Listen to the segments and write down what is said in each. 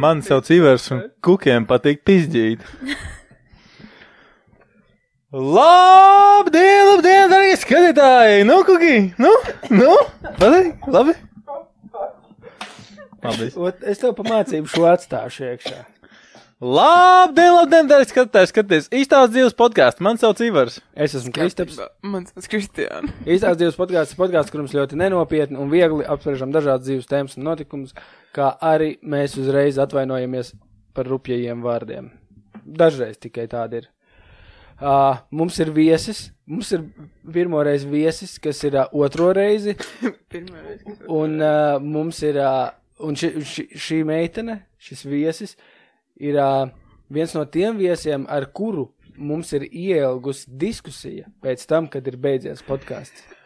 Man sauc Ivers un kukiem patīk pizģīt. Labdien, labdien, darbie skatītāji! Nu, kuki, nu, nu, patīk, labi. Labi. Ot, es tev pamācību šo atstāšu iekšā. Labdien, labdien, darbie skatītāji, skaties! Īstās dzīves podkāsts. Man sauc Ivers. Es esmu Kristaps. Man tas Kristiāna. Īstās dzīves podkāsts ir podkāsts, kur mums ļoti nenopietni un viegli apspriežam dažādas dzīves tēmas un notikumus, kā arī mēs uzreiz atvainojamies par rupjajiem vārdiem. Dažreiz tikai tādi ir. Uh, mums ir viesis, mums ir pirmo reizi viesis, kas ir uh, otro reizi, kas- un uh, mums ir, uh, un ši, ši, šī meitene, šis viesis, ir uh, viens no tiem viesiem, ar kuru mums ir ielgusi diskusija pēc tam, kad ir beidzies podkāsts.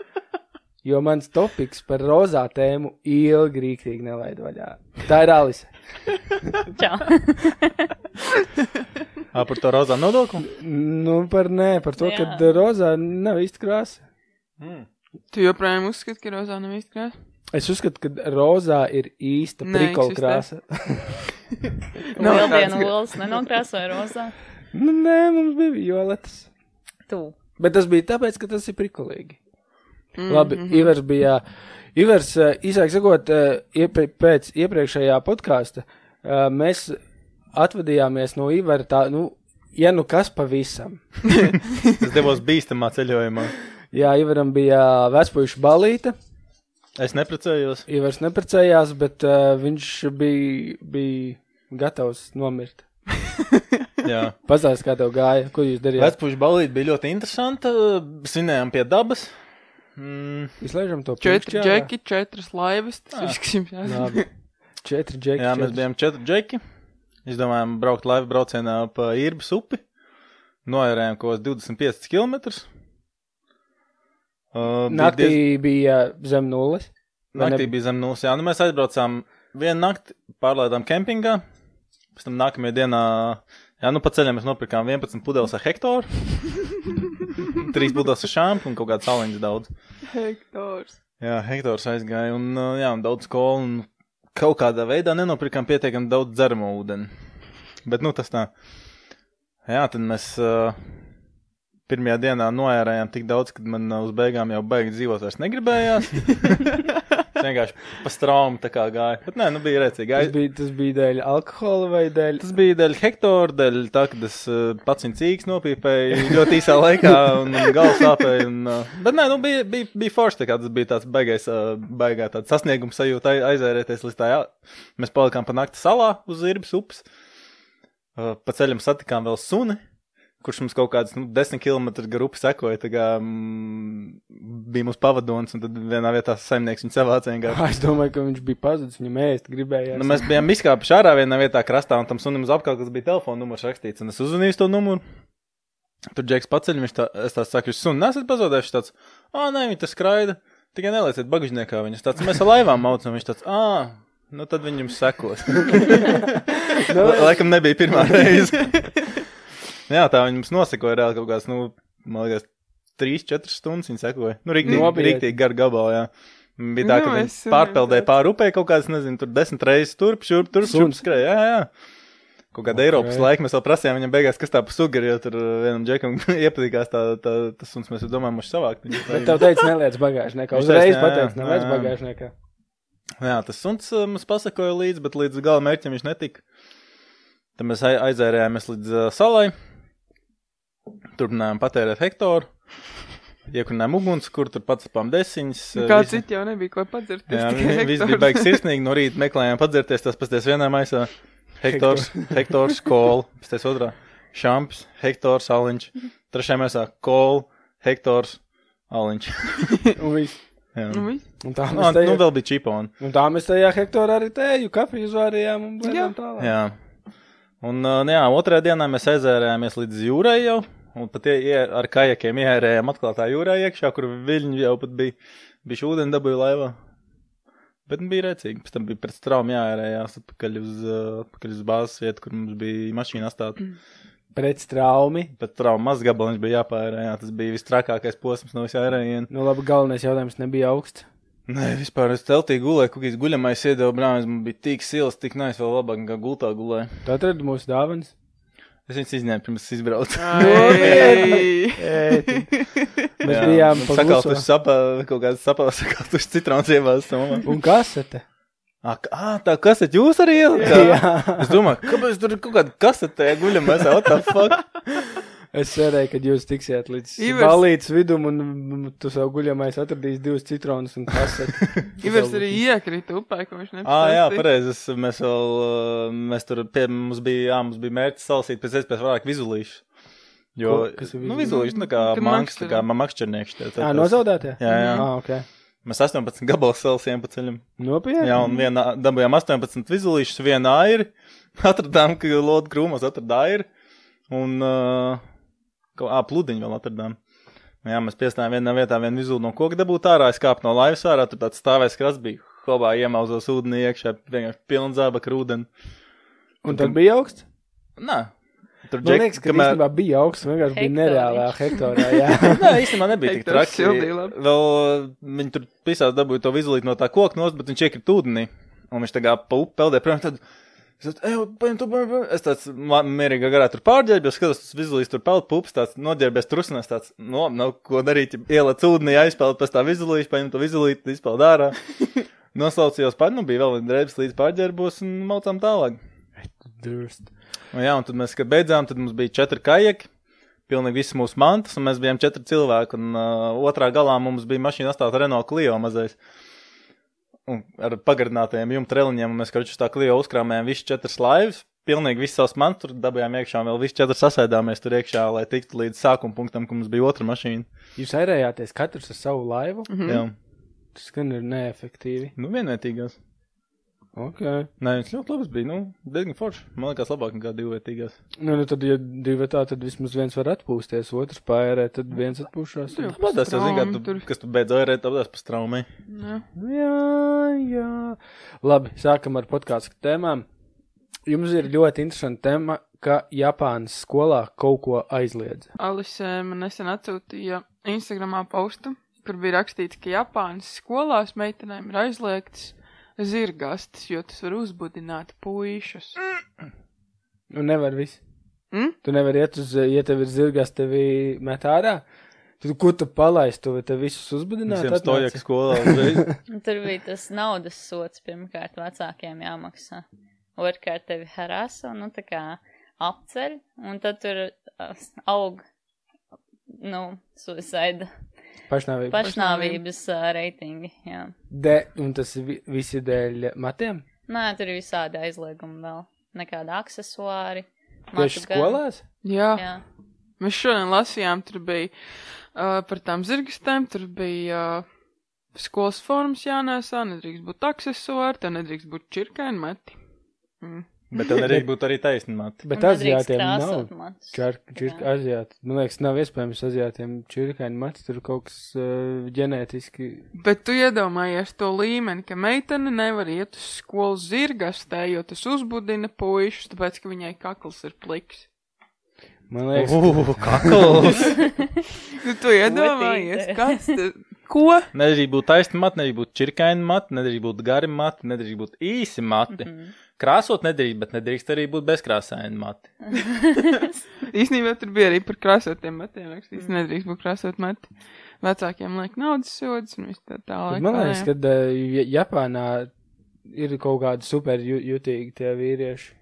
Jo mans topiks par rozā tēmu ilgi rīktīgi nelaid vaļā. Tā ir Alise. Čau. Ā, par to rozā nodokli? Nu, par nē, par to, ka Jā. rozā nav īsti krāsa. Mm. Tu joprojām uzskati, ka rozā nav īsti krāsa? Es uzskatu, ka rozā ir īsta prikola krāsa. Vēl viena olas nenokrāsoja rozā. nu, nē, mums bija violetas. Tu. Bet tas bija tāpēc, ka tas ir prikolīgi. Mm, Labi, mhm. Ivers bija. Ivers, eh, īsāk sakot, eh, iepre, pēc iepriekšējā podkāsta eh, mēs atvadījāmies no Ivera tā, nu, ja nu kas pavisam. Es devos bīstamā ceļojumā. Jā, Ivaram bija vecpuļu balīte. Es neprecējos. Ivers neprecējās, bet uh, viņš bija, bija gatavs nomirt. Jā. Pastāstiet, kā tev gāja, ko jūs darījāt. Vecpuļu balīti bija ļoti interesanta. Svinējām pie dabas. Mm, Izlaižam to Četri pišķi ārā. džeki, četras laivas. Četri džeki. jā, mēs bijām četri džeki. Izdomājām braukt laivu braucienā pa Irbas upi. Noērējām kaut kādus 25 km. Uh, bija Naktī diez- bija zem nulles. Naktī ne- bija zem nulles. Jā, nu mēs aizbraucām vienu nakti, pārlaidām kempingā. Pēc tam nākamajā dienā, jā, nu pa ceļam mēs nopirkām 11 pudeles ar hektāru. 3 pudeles ar šāpu un kaut kāds saliņas daudz. Hektors. Jā, hektors aizgāja un, uh, jā, un daudz skolu un kaut kādā veidā nenopirkām pietiekami daudz dzeramo ūdeni. Bet, nu, tas tā. Jā, tad mēs uh, pirmajā dienā noērējām tik daudz, ka man uh, uz beigām jau baigi dzīvot vairs negribējās. Vienkārši pa straumu tā kā gāja. Bet nē, nu bija rēcīgi. Tas bija, tas bija dēļ alkohola vai dēļ. Tas bija dēļ hektāra, dēļ tā, ka es uh, pats viņu cīks nopīpēju ļoti īsā laikā un man galvas sāpēja. Un, uh, bet nē, nu bija, bija, bija forši, tā kā tas bija tāds baigais, uh, baigā tāds sasniegums sajūta ai- aizērēties līdz tā. Jā. Mēs palikām pa nakti salā uz Irbas upes. Uh, pa ceļam satikām vēl suni, kurš mums kaut kāds nu, desmit km upi sekoja. Tā kā mm, bija mūsu pavadonis, un tad vienā vietā saimnieks viņu savāca. Es domāju, ka viņš bija pazudis, viņam ēst gribējās. Nu, mēs bijām izkāpuši ārā vienā vietā krastā, un tam sunim uz apkalpes bija telefona numurs rakstīts. Un es uzzvanīju to numuru. Tur džeks paceļ, viņš tā, es tā saku, jūs sunu nesat pazaudējuši. Tāds, ā, nē, viņi tas skraida. Tikai nelieciet bagažniekā. Viņš tāds, mēs ar laivām maucam. Viņš tāds, ā, nu tad viņi jums sekos. Laikam nebija pirmā reize. Jā, tā viņi mums nosekoja reāli kaut kāds, nu, man liekas, 3-4 stundas viņi sekoja. Nu, rīktīgi, Nopietni. rīktīgi gar gabalā, jā. Bija tā, ka Nu, viņi pārpeldēja pāri upē kaut kādas, nezinu, tur desmit reizes turp, šurp, turp, šurp, skrēja. Jā, jā. Kaut kāda Ok. okay. Eiropas laika mēs vēl prasījām viņam beigās, kas tā pa sugari, jo tur uh, vienam džekam iepatīkās tā, tā, tas suns, mēs domājam, mums savākt. viņu. Bet tev teica, neliec bagāžniekā. Uzreiz teica, jā, pateica, jā, neliec jā. bagāžniekā. Jā, tas suns uh, mums pasakoja līdzi, bet līdz gala mērķim viņš netika. Tad mēs ai- aizērējāmies līdz uh, salai. Turpinājām patērēt hektāru. Iekunājām uguns, kur tur pats apām desiņas. uh, Kā visi- citi jau nebija ko padzert. Jā, vi- viss bija beigas sirsnīgi. No rīta meklējām padzerties, tas pasties vienā maisā. Hektors, hektors, kola, pasties otrā. Šamps, hektors, aliņš. Trešajā maisā kola, hektors, aliņš. Un viss. Jā. Nu. Un tā Nu, mēs nu tajā, vēl bija čiponi. un tā mēs tajā hektorā arī tēju, kafiju zvārījām un blēdām tālāk. Jā. Un, uh, nu jā, otrajā dienā mēs aizērējāmies līdz jūrai jau. Un pat ie, ar kajakiem ierējām atklātā jūrā iekšā, kur viļņi jau pat bija, bija ūdeni dabūja laivā. Bet nu, bija rēcīgi. Pēc tam bija pēc traumas jāērējās atpakaļ uz, atpakaļ uz bāzes vietu, kur mums bija mašīna atstāta. Pret straumi. Pēc traumas maz gabaliņš bija jāpērējā. Tas bija vistrakākais posms no visā ērējiena. Nu labi, galvenais jautājums nebija augsts. Nē, vispār es teltī gulēju, kaut kāds guļamais iedeva brālis, man bija tik sils, tik nais, vēl labāk nekā gultā gulēju. Tu atradi mūsu dāvanas. Es viņus izņēmu pirms es izbraucu. Mēs bijām pa sakalt, kluso. uz sapa, kaut kāds sapals, sakalt, uz citrons ievās. Un kasete. Ah, ah, tā kasete jūs arī ielikāt? Es domāju, kāpēc tur ir kaut kāda kasete guļamais, what the fuck? Es cerēju, ka jūs tiksiet līdz Ivars- balītas vidum un tu savu guļamais atradīs divus citronus un kaseti. Ivars arī iekrita upē, ko viņš Ah, jā, nepastāstīja. pareizi. Mēs vēl, mēs tur, pie, mums bija, jā, mums bija mērķis salasīt pēc iespējas vairāk vizulīšu. Jo, Ko- kas ir nu, vizulīši, nu, kā manks, tā kā makšķernieks. tie- tie- Ā, tās- nozaudētie? Jā, jā. Ah, ok. Mēs 18 gabalus salasījām pa ceļam. Nopietni? Jā, un vienā, dabūjām 18 vizulīšus, viena airi. Atradām, ka Lodu krūmos atrada airi. Un, uh, kā pludiņu vēl atradām. Jā, mēs piestājām vienā vietā, vienu vizulu no koka dabūt ārā, es kāpu no laivas ārā, tur tāds stāvēs krasts bija. Hobā iemauzos ūdenī iekšā, vienkārši pilns zābaka ūdeni. Un tad bija augsts? Nē, tur Man liekas, ka kamēr- īstenībā bija augsts, vienkārši bija Hektoriņš. nereālā hektorā, jā. Nē, īstenībā nebija tik traki. Vēl uh, viņi tur pisās dabūja to vizulīt no tā koka nost, bet viņš iekrita ūdenī. Un viņš tā kā pa upi peldē prom, tad es paņem." es tāds mierīgā garā tur pārģērbjos, skatos, tas vizulīs tur peld pups, tāds noģērbies trusinās, tāds, no, nav ko darīt, ielec ūdenī, aizpeld pēc tā vizulīša, paņem to vizulīt, izpeld ārā. Noslaucījos pat, nu bija vēl viena drēbes līdz pārģērbos un maucām tālāk. Durst. Un, jā, un tad mēs, kad beidzām, tad mums bija četri kajaki, pilnīgi visas mūsu mantas, un mēs bijām četri cilvēki. Un uh, otrā galā mums bija mašīna astāta Renault Clio mazais. Un ar pagarinātajiem jumta reliņiem, un mēs, karoči, uz tā Clio uzkrāmējām visas četras laivas. Pilnīgi visas savas mantas tur dabūjām iekšā, un vēl visas četras sasēdāmies tur iekšā, lai tiktu līdz sākuma punktam, kad mums bija otra mašīna. Jūs airējāties katrs ar savu laivu? Mm. Jā, Tas gan ir neefektīvi. nu vienvietīgās. Ok. Nē, viņš ļoti labs bija, nu, diezgan foršs. Man liekas, labāk nekā divvietīgās. Nu, nu tad, ja divi tā, tad vismaz viens var atpūsties, otrs paērē, tad viens atpūšās. Jā. Tāpat es jau zinu, ka tu, Tur. kas tu beidz airēt, tāpat es pa straumē. Jā. Jā, jā. Labi, sākam ar podkāstu tēmām. Jums ir ļoti interesanta tēma, ka Japānas skolā kaut ko aizliedz. Alise man nesen atsūtīja Instagramā postu, kur bija rakstīts, ka Japānas skolās meitenēm ir aizliegts zirgastis, jo tas var uzbudināt puišus. Nu, nevar viss. Mm? Tu nevari iet uz, ja tev ir zirgas, tevi met ārā. Tad, ko tu palaisti, tu tev visus uzbudinātu? Visiem stojāk skolā uzreiz. Un Tur bija tas naudas sots pirmkārt vecākiem jāmaksā. Otrkārt tevi harasa un, nu, tā kā apceļ, un tad tur uh, aug, nu, suicida, Pašnāvība. pašnāvības uh, reitingi, jā. De, un tas vi, visi dēļ matiem? Nē, tur ir visādi aizliegumi vēl, nekāda aksesuāri. Tieši skolās? Jā, Jā. mēs šodien lasījām, tur bija uh, par tām zirgastēm, tur bija uh, skolas formas jānēsā, nedrīkst būt aksesuāri, tev nedrīkst būt čirkaini meti. Mm. Bet tev nedrīkst būt arī taisnība. Bet aziātiem nav. čirka, aziāti. Man liekas, nav iespējams aziātiem čirkaini mati, tur kaut kas uh, ģenētiski. Bet tu iedomājies to līmeni, ka meitene nevar iet uz skolu zirgastē, jo tas uzbudina puišus, tāpēc, ka viņai kakls ir pliks. Man liekas, Ugh, kakls! Nu, tu iedomājies, kas tas? Ko? nedrīkst būt taisni mati, nedrīkst būt čirkaini mati, nedrīkst būt gari mati, nedrīkst būt īsi mati. Mhm. Krāsot nedrīkst, bet nedrīkst arī būt bezkrāsaini mati. Īsnībā tur bija arī par krāsotiem metiem, rakstīts, nedrīkst būt krāsot meti. Vecākiem liek naudas sodas un viss tā tālāk. man Kā liekas, ka uh, Japānā ir kaut kādi super ju- jutīgi tie vīrieši.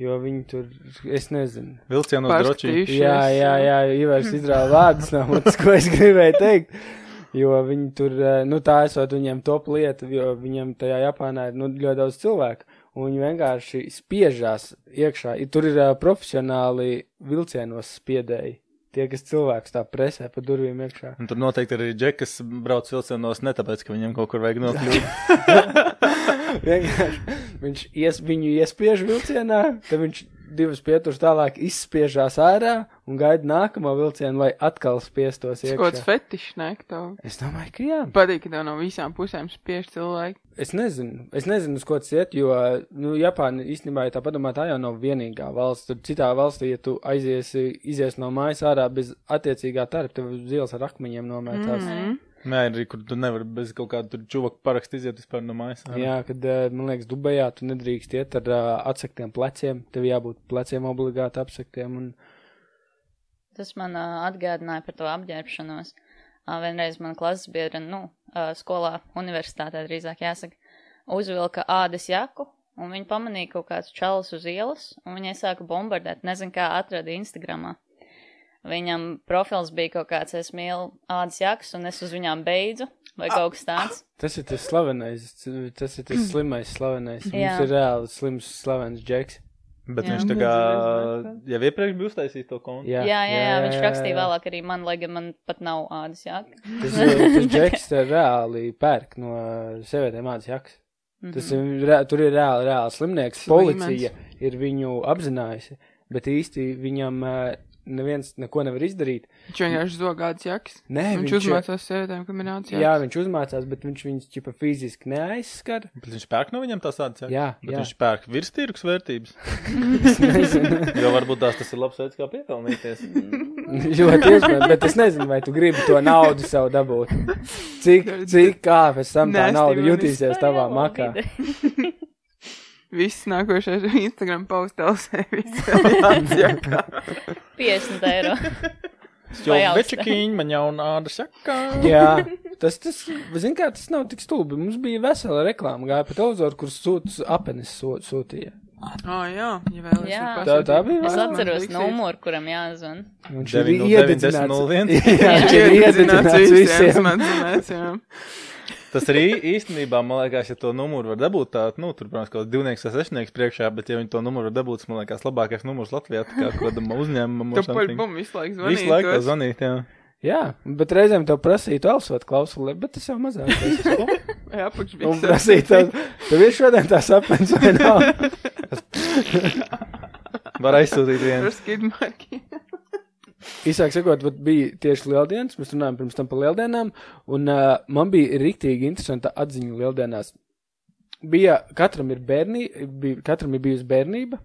Jo viņi tur, es nezinu. Vilcienos. Pārskatījušies, Jā, jā, jā, Ivars izrāva vārdus no manis, ko es gribēju teikt. Jo viņi tur, eh, nu tā esot viņiem top lieta, jo viņiem tajā Japānā ir nu, ļoti daudz cilvēku. Un viņi vienkārši spiežās iekšā. Tur ir uh, profesionāli vilcienos spiedēji. Tie, kas cilvēks tā presē pa durvīm iekšā. Un tur noteikti arī džekas brauc vilcienos ne tāpēc, ka viņiem kaut kur vajag nokļūt. Vienkārši viņš ies, viņu iespiež vilcienā, tad viņš divas pieturas tālāk izspiežās ārā un gaida nākamo vilcienu, lai atkal spiestos kaut kāds iekšā. fetišs, ka Tev Es domāju, ka jā. patīk, ka tev no visām pusēm spiež cilvēki. Es nezinu, es nezinu, uz ko tas iet, jo, nu, Japāna īstenībā, ja tā padomā, tā jau nav vienīgā valsts. Tur citā valstī, ja tu aiziesi, izies no mājas ārā bez attiecīgā tarpa, tev uz ielas ar akmeņiem nomētās. Mm. Mm -hmm. Nē, arī kur tu nevari bez kaut kāda tur čuvaka parakstu iziet vispār no mājas. ārā. Jā, kad, eh, man liekas, Dubajā tu nedrīkst iet ar uh, atsaktiem pleciem. Tev jābūt pleciem obligāti apsaktiem. Un... Tas man uh, atgādināja par to apģērbšanos. Uh, vienreiz man klases biedra, nu, uh, skolā, universitātē drīzāk jāsaka, uzvilka ādas jaku, un viņa pamanīja kaut kāds čalis uz ielas, un viņai sāka bombardēt. Nezinu, kā atrada Instagramā. Viņam profils bija kaut kāds, es mīlu ādas jakas, un es uz viņām beidzu, vai kaut kas tāds. Tas ir tas slavenais, tas ir tas slimais slavenais. Jā. Mums ir reāli slims slavens džeks. Bet Jā. viņš tā kā jau iepriekš bija uztaisījis to kontu. Jā, Jā, jā, jā, viņš rakstīja vēlāk arī man, lai gan man pat nav ādas jaka. Tas, uh, tas džeks reāli pērk no sievietēm ādas jakas. Tas Mhm. ir, re- tur ir reāli, reāli slimnieks. Policija ir viņu apzinājusi, bet īsti viņam uh, neviens neko nevar izdarīt. Viņš vienkārši zogāts jaks. Nē, Viņš uzmācās sievietēm, nācis Jā, viņš uzmācās, bet viņš viņus ķipa fiziski neaizskar. Bet viņš pērk no viņiem tās tādas. Jā, Bet jā. viņš pērk virstīrgus vērtības. Jo varbūt tās tas ir labs veids, kā piepelnīties. Ļoti iespējams, bet es nezinu, vai tu gribi to naudu sev dabūt. Cik, cik kā pēc tam tā Nē, nauda jutīsies tavā makā? Viss nākošais Instagram postels sevi. Jā, 50 eiro. Večakiņi man jau nāda sakā. Jā, tas, tas, zin kā, tas nav tik stulbi. Mums bija vesela reklāma, gāja pa televizoru, kur sūtas apenis sū- sūtīja. oh, jā, ja vēlaties. Jā. Tā- tā bija Es atceros numuru, kuram jāzvan. Viņš 9, ir 9, iededzināts. 01. Jā, viņš ir Iededzināts visiem. Tas arī īstenībā, man liekas, ja to numuru var dabūt, tā, nu, tur, protams, kaut kāds divnieks vai sešnieks priekšā, bet, ja viņi to numuru var dabūt, tas, man liekas, labākais numurs Latvijā, tā kā kādam uzņēmumam. Tu or par bumbu visu laiku zvanīji. Visu laiku zvanīt, jā. Jā, bet reizēm tev prasītu alsot klausuli, bet tas jau mazāk. Jā, Un apakšbīks. prasīt, tev, tev ir šodien tā sapens vai nav? Var aizsūtīt vienu. Ar skidmarki. Īsāk sakot, bija tieši lieldienas, mēs runājām pirms tam par lieldienām, un uh, man bija rīktīgi interesanta atziņa lieldienās. Bija, katram ir bērnī, bija, katram ir bijusi bērnība,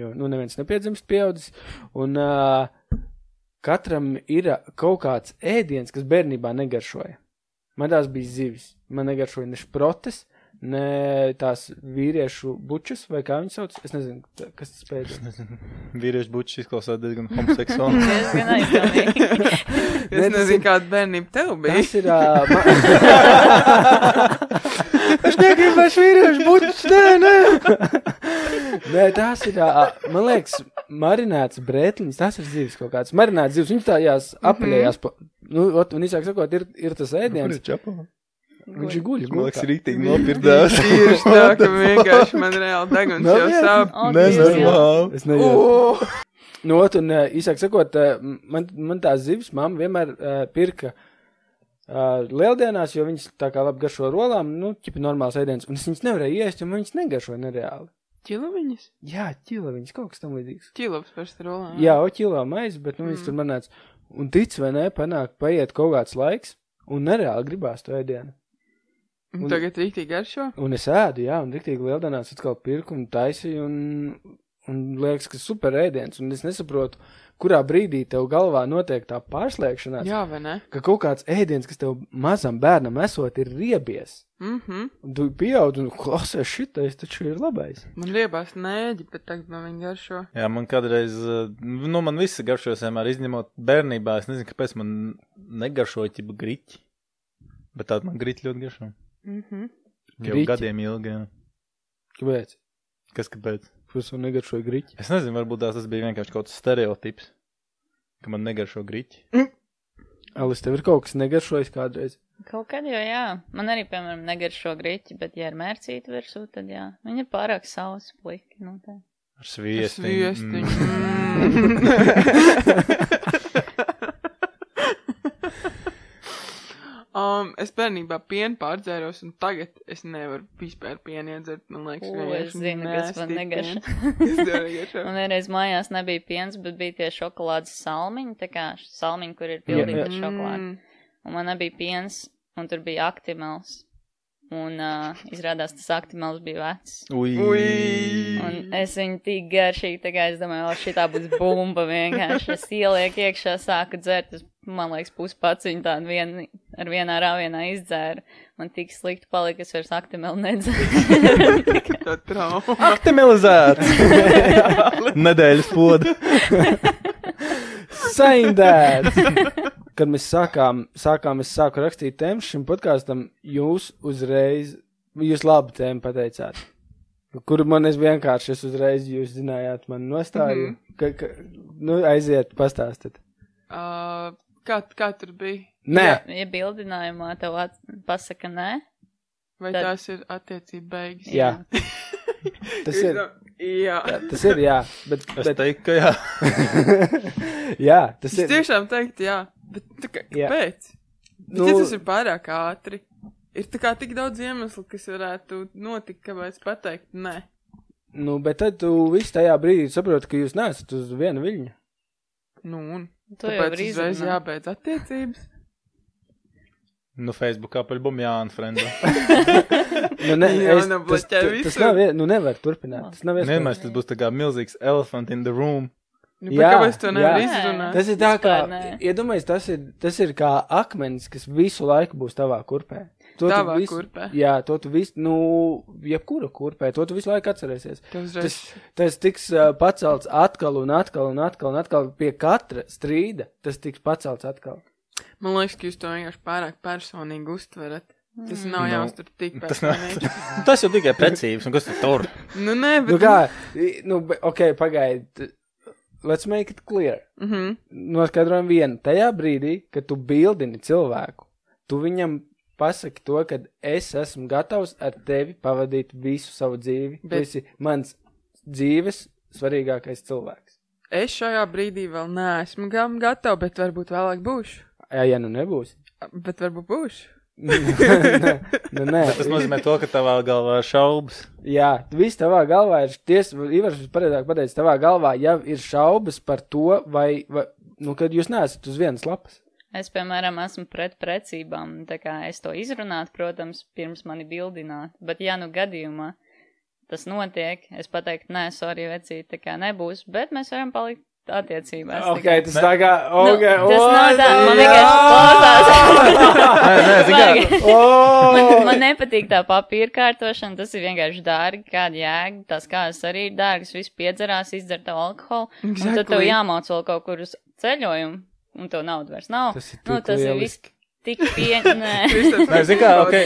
jo, nu, neviens nepiedzimst pieaudzis, un uh, katram ir kaut kāds ēdiens, kas bērnībā negaršoja. Man tās bija zivis, man negaršoja ne šprotes, ne tās vīriešu bučus, vai kā viņi sauc, es nezinu, tā- kas tas pēdējais. Vīriešu bučs izklausās diezgan homoseksuāli. Diezgan aizdomīgi. Es tas nezinu, kāda bērnība tev bija. Tas ir. Uh, es negribu vairs vīriešu bučus, nē, nē. nē, tās ir, uh, man liekas, marinēts brētliņas, tas ir zivs kaut kāds. Marinēts zivs, viņš tājās apaļējās. Pa, nu, ot, un īsāk sakot, ir, ir tas ēdiens. Viņš ir guļ. Man liekas, rītīgi nopirdās. Tieši tā, ka vienkārši man reāli deguns jau sāp. O, Nē, Dievs, jā. normāli. Es nezinu. O, Nu, ot, un uh, īsāk sakot, uh, man, man tās zivs mamma vienmēr uh, pirka. Uh, lieldienās, jo viņas tā kā labi garšo rolām, nu, ķipa normāls ēdiens, un es viņas nevarēju ēst, jo man viņas negaršoja nereāli. Ķilaviņas? Jā, ķila viņas kaut kas tam līdzīgs. Ķilavs par strolā. Jā, oķilā maize, bet nu, viņas mm. tur manāts. Un tic vai nē, panāk, paiet kaut kāds laiks, un nereāli gribās to ēdienu. Un tagad rīktīgi garšo? Un es ēdu, jā, un riktīgi lieldienās atkal pirku un taisīju, un, un liekas, ka super ēdiens, un es nesaprotu, kurā brīdī tev galvā notiek tā pārslēgšanās, Jā, vai ne? ka kaut kāds ēdiens, kas tev mazam bērnam esot, ir riebies. Mhm. Un tu pieaug un klausies šitais, taču ir labais. Man liebās nēģi, bet tagad man viņa garšo. Jā, man kādreiz, uh, nu, man visi garšos vienmēr izņemot bērnībā. Es nezinu, kāpēc man negaršoja ķipa griķi. Bet tāda man griķi ļoti garšo. Mhm. Jau Griķi? gadiem ilgi. Jā. Kāpēc? Kas kāpēc? Kurš man negaršoja griķi? Es nezinu, varbūt tās tas bija vienkārši kaut kāds stereotips. Ka man negaršo griķi. Alis, tev ir kaut kas negaršojis kādreiz? Kaut kad jau jā. Man arī, piemēram, negaršo griķi, bet, ja ir mērcīta virsū, tad jā. Viņa ir pārāk sausa pliki. Nu, tā. Ar sviestiņu. Viestiņu. Um, es bērnībā pienu pārdzēros, un tagad es nevaru vispār pienu iedzert. Man liekas, U, es zinu, kas man negaršo? Man vienreiz mājās nebija piens, bet bija tie šokolādes salmiņi, tā kā salmiņi, kur ir pildīti ar šokolādi. Mm. Un man nebija piens, un tur bija aktimels. Un uh, izrādās, tas aktimels bija vecs. Ui. Ui. Un es viņu tik garšīgi, tā kā es domāju, o, šī tā būs bumba vienkārši. Es ielieku iekšā, sāku dzert, es, man liekas, puspaciņu tādu vienu ar vienā rāvienā izdzēru. Man tik slikti palika, es vairs aktimelu nedzēru. Tā trauma. Aktimelizēts! Nedēļas poda. Saindēts! Kad mēs sākām, sākām, es sāku rakstīt tēmu šim podkāstam, jūs uzreiz, jūs labi tēmu pateicāt. Kuru man es vienkārši, es uzreiz, jūs zinājāt, man nostāju. Mm -hmm. ka, ka, nu, aiziet, pastāstiet. Uh, kā, kā tur bija? Nē, Ja, ja bildinājumā tev pasaka nē, Vai Tad- tās ir attiecība beigas? jā, tas ir. Jā. Jā, tas ir, jā, bet, Es bet teiktu, ka jā. jā, tas Es ir. tiešām teiktu, jā. Bet tā kā, kāpēc? Nu- ja tas ir pārāk ātri, ir tā kā tik daudz iemeslu, kas varētu notikt, kāpēc pateikt nē. Nu, bet tad tu visu tajā brīdī saproti, ka jūs neesat uz viena viļņa. Nu, un jau tāpēc uzreiz jābeidz attiecības. Nu, Facebook apaļbum Jāna Frenda. Nu, ne, Jā, es, tas, nebloķē tas, tas visu. nav, nu, nevar turpināt. Tas nav Vienmēr iespējams. tas būs tā kā milzīgs elephant in the room. Nu, Jā, jā, kāpēc to nevar jā. izrunāt? Tas ir tā kā, iedomājies, tas ir, tas ir kā akmens, kas visu laiku būs tavā kurpē. To tu Tavā visu- kurpē. Jā, to tu visu, nu, jebkura kurpē, to tu visu laiku atcerēsies. Tas, tas tiks uh, pacelts atkal un atkal un atkal un atkal pie katra strīda. Tas tiks pacelts atkal. Man liekas, ka jūs to vienkārši pārāk personīgi uztverat. Tas nav Nu, jāuztur tik Tas, nav, personīgi. tas jau tikai precīzs, un kas tu tur? Nu, nē, bet. Nu kā, i- nu, ok, pagaidi. Let's make it clear. Mhm. Noskaidrojam vienu. Tajā brīdī, kad tu bildini cilvēku, tu viņam pasaki to, ka es esmu gatavs ar tevi pavadīt visu savu dzīvi. Bet... Tu esi mans dzīves svarīgākais cilvēks. Es šajā brīdī vēl neesmu gam gatava, bet varbūt vēlāk būšu. Jā, ja nu nebūs. Bet varbūt būšu. nē, nu, nē. Tas nozīmē to, ka tavā galvā ir šaubas. Jā, viss tavā galvā ir tiesa, Ivars pareizāk pateicis, tavā galvā jau ir šaubas par to, vai, vai nu, kad jūs neesat uz vienas lapas. Es, piemēram, esmu pret precībām, tā kā es to izrunātu, protams, pirms mani bildināt, bet ja nu gadījumā tas notiek, es pateiktu, nē, sorry, vecīt, tā kā nebūs, bet mēs varam palikt attiecībās. Ok, tas tā kā. Nu, Okay, tas nav tā, man vienkārši Oh! Man, man nepatīk tā papīra kārtošana, tas ir vienkārši dārgi, kāda jēga. Tās kājas arī ir dārgas, viss piedzerās, izdzer tev alkoholu. Un tad tev Exactly. jāmāc vēl kaut kur uz ceļojumu, un tev naudu vairs nav. Tas ir nu, tas ir viss. Tik pie... Nē. Zini kā, ok.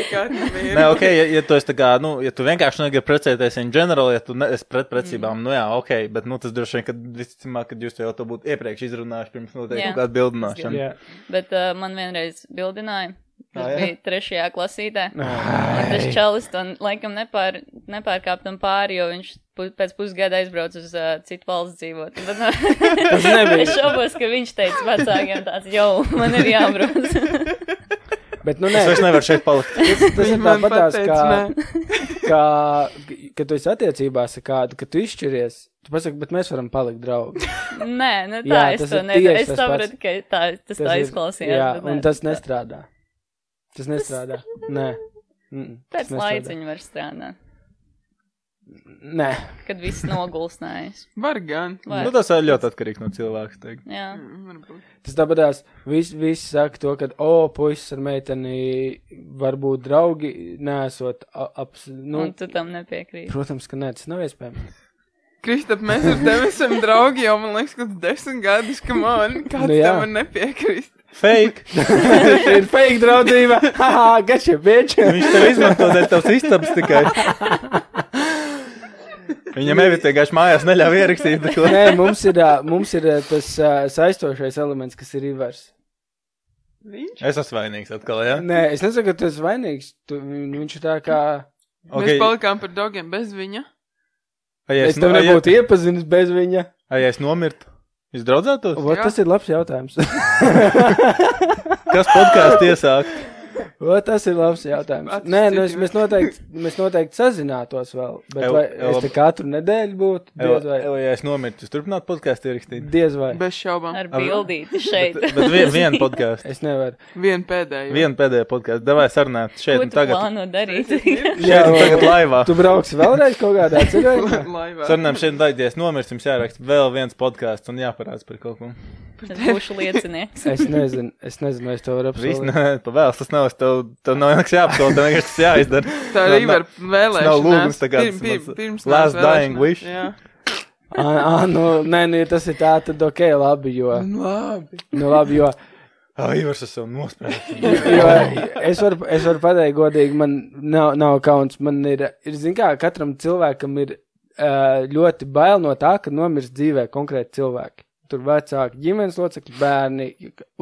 Nē, ok, ja, ja tu kā, nu, ja tu vienkārši negribi precēties in general, ja tu esi pret precībām, nu jā, ok, bet, nu, tas droši vien, ka visticamāk, kad jūs to jau to būtu iepriekš izrunājuši pirms noteikti kaut kāda bildināšana. Jā. Bet uh, man vienreiz bildināja, tas Ah, bija trešajā klasītē. Un tas čalis to laikam nepār, nepārkāptam pāri, jo viņš pu, pēc pusgada aizbrauc uz uh, citu valsts dzīvot. Bet, Tas nebija. es šaubos, ka viņš teica vecākiem tāds, jau, man ir jābrauc. Bet, nu, Es nē, vairs nevaru šeit palikt. tas, tas ir tāpatās, pateica, kā, kā, kad tu esi attiecībās ar kādu, kad tu izšķiries, tu pasaki, bet mēs varam palikt draugi. Nē, nu tā, Jā, es tas to nedaru. Es tas sapratu, ka tā, tas, tā ir- izklausījās. Jā, un nē, tas nestrādā. Tas nestrādā. Nē. Mm, tas Pēc laiciņa var strādāt, Nē. kad viss nogulsnējas. Var gan. Var. Nu, tas ir ļoti atkarīgs no cilvēka, teikt. Jā. Mm, varbūt. Tas tāpatās, visi vis saka to, ka, o, puisis ar meiteni var būt draugi, nesot ap, nu, Un tu tam nepiekrīti. protams, ka nē, tas nav iespējams. Kristap, mēs ar tevi esam draugi jau, man liekas, kaut desmit gadus, ka man kāds Nu tam var nepiekrist. Fake! Ir fake draudzība. Haha, gačie, bieči. Viņš tev izmanto dēļ tavs istabas tikai. Viņam evita vienkārši mājās neļauj ierakstīt neko. Nē, mums ir, mums ir tas saistošais elements, kas ir Ivars. Viņš? Es esmu vainīgs atkal, jā? Ja? Nē, es nesaku, ka tu esi vainīgs. Tu, viņš ir tā kā. Okay. Mēs palikām par dogiem bez viņa. Ai, ja Es tev ai, ja- nebūtu iepazinis bez viņa. Ai, ja es nomirtu? Jūs draudzētos? O, tas ir labs jautājums. Kas podkāstu iesākt? O, tas ir labs jautājums. Acis Nē, nu, es, mēs, noteikti, mēs noteikti sazinātos vēl. Bet Ev- vai ev- es te katru nedēļu būtu? Diez vai. Evo, ja es nomirtu, jūs turpināt podkāstu ierakstīt? Diez vai. Bez šaubām. Ar bildīti šeit. Bet, bet vien, vienu podkāstu. Es nevaru. Vienu pēdējo. Vienu pēdējo podkāstu. Davai sarunāt šeit Ko un tu tagad. plāno darīt? Šeit un tagad laivā. Tu brauksi vēlreiz kaut kādā ceļojumā? Sarunām šeit un tagad, ja es nomirstu, jums jāraksta vēl viens podkāsts un jāparāds par kaut ko. Es būšu liecinieks. Es nezinu, es nezinu, es to varu apsolīt. nē, pavēls, tas nav, es tev, tev nav nekas jāapsol, tev vienkārši tas jāizdara. Tā var nav- vēlēšanās. nav lūgums kā Pirm- pirm- pirms last dying wish. Jā. Ā, ā, nu, nē, nu, ja tas ir tā, tad ok, labi, jo, Nu, labi. nu, labi, jo, Ah, Ivars, es nosprāstu. jo es varu, es varu pateikt godīgi, man nav, nav kauns, man ir, ir, zin kā, katram cilvēkam ir uh, ļoti bail no tā, ka nomirst dzīvē konkrēti cilvēki. Tur vecāki, ģimenes locekļi, bērni,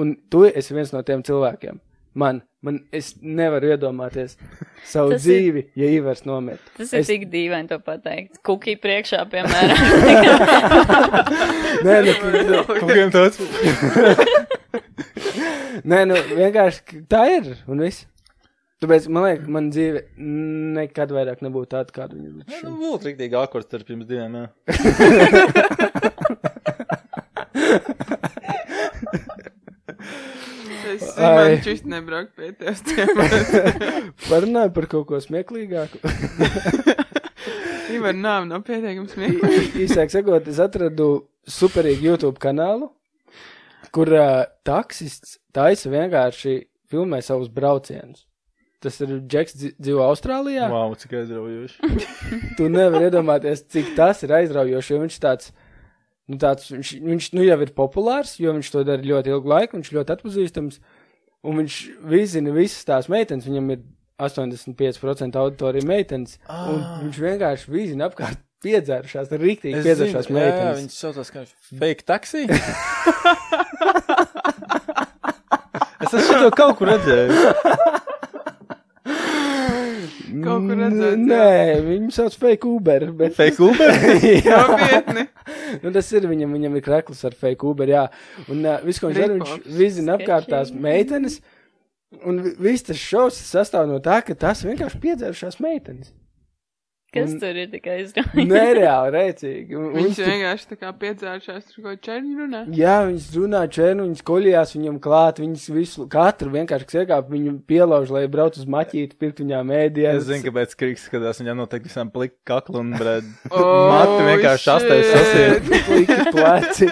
un tu esi viens no tiem cilvēkiem. Man, man, es nevaru iedomāties savu Tas ir- dzīvi, ja Ivars nomirt. Tas ir Es- tik dīvaini to pateikt. Kukī priekšā, piemēram. Nē, nu, Kungiem tāds. Nē, nu, vienkārši tā ir. Un viss. Tāpēc man liekas, man dzīve nekad vairāk nebūtu tāda, kāda viņa ir. līdz Nu, būtu rīktīgi akors starp jums diviem. Es Ai. man čist nebraukt pie tevis. Parunāju par kaut ko smieklīgāku. Ivar nav, nav pietiekams smieklīgi. Īsāk sakot, es atradu superīgu YouTube kanālu, kur uh, taksists taisa vienkārši filmē savus braucienus. Tas ir Džeks, dzīvo Austrālijā. Wow, cik aizraujoši. Tu nevari iedomāties, cik tas ir aizraujoši, jo viņš tāds, nu tāds, viņš, viņš nu jau ir populārs, jo viņš to dara ļoti ilgu laiku, viņš ļoti atpazīstams, un viņš vizina visas tās meitenes, viņam ir 85% auditorija meitenes, ah. un viņš vienkārši vizina apkārt piedzērušās, rīktīgi piedzērušās jā, jā, meitenes. viņš saucās kā fake taxi. es esmu to kaut kur redzējis. Kaut kur redzēt. Nē, viņu sauc fake Uber, bet. Fake Uber? jā, Nopietni. nu, tas ir viņam, viņam ir krekls ar fake Uber, jā. Un uh, viss, ko viņš dara, viņš vizina apkārt tās meitenes. Un vi- viss tas šovs sastāv no tā, ka tās vienkārši piedzērušās meitenes. Kas Un- tur ir tikai izdarīts? Nereāli rēcīgi. Un, Viņš tur- vienkārši tā kā piedzēršās, tur ko černi runā. Jā, viņas runā čēnu, viņas koļījās viņam klāt, viņas visu, katru vienkārši iekāp, viņu pielauž, lai brauc uz maķīti, pirkt viņām ēdienu. Es zinu, kāpēc Kriks skatās, viņam noteikti visam plikt kaklu un, bred, Oh, mati vienkārši astais shit. sasiet. pliki pleci.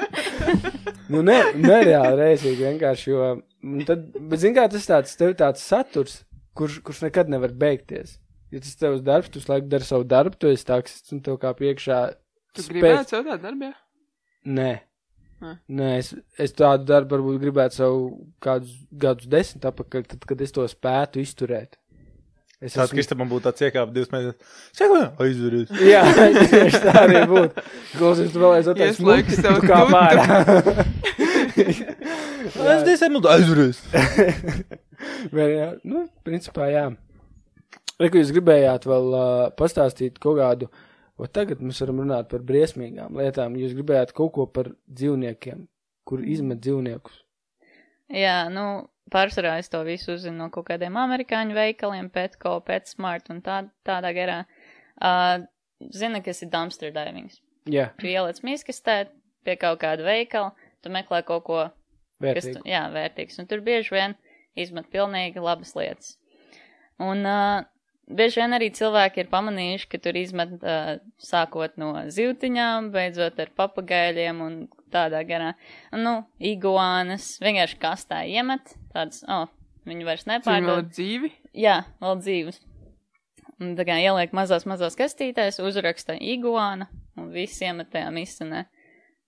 nu, ne, nereāli reizīgi vienkārši, jo, un tad, bet zin kā, tas tāds, tev tāds saturs, kurš, kurš nekad nevar beigties. Ja tas tevs darbs, tu laiku dari savu darbu, tu esi taksists un tev kā priekšā. Tu spēc- gribētu savu tādu darbu? Nē. Ah. Nē, es, es tādu darbu varbūt gribētu savu kādus gadus desmit apakaļ, tad, kad es to spētu izturēt. Es Tāds Kristapam būtu tāds iekāp divas mēnešus. Saka, aizveries. Jā, tieši tā arī būtu. Klausies, tu vēl aizvien tāds Ieslēgsi savu kā pārā. Es desmit minūtes jā, nu, principā, jā. Reku, jūs gribējāt vēl uh, pastāstīt kaut kādu, o tagad mēs varam runāt par briesmīgām lietām. Jūs gribējāt kaut ko par dzīvniekiem, kur izmet dzīvniekus. Jā, nu, pārsvarā es to visu uzzinu no kaut kādiem amerikāņu veikaliem, Petco, PetSmart un tā, tādā garā. Uh, zina, kas ir dumpster divings. Jā, Tu ieliec miskastē pie kaut kāda veikala, tu meklē kaut ko, kas, vērtīgi. tu, jā, vērtīgs, un tur bieži vien izmet pilnīgi labas lietas. Un uh, bieži vien arī cilvēki ir pamanījuši, ka tur izmet uh, sākot no zivtiņām, beidzot ar papagaļiem un tādā garā. Nu, iguānas vienkārši kastā iemet, tāds, oh, viņi vairs vēl nepārdod. ir dzīvi. Jā, vēl dzīves. Un tā kā ieliek mazās, mazās kastītēs, uzraksta iguāna un viss iemet tajā mistenē.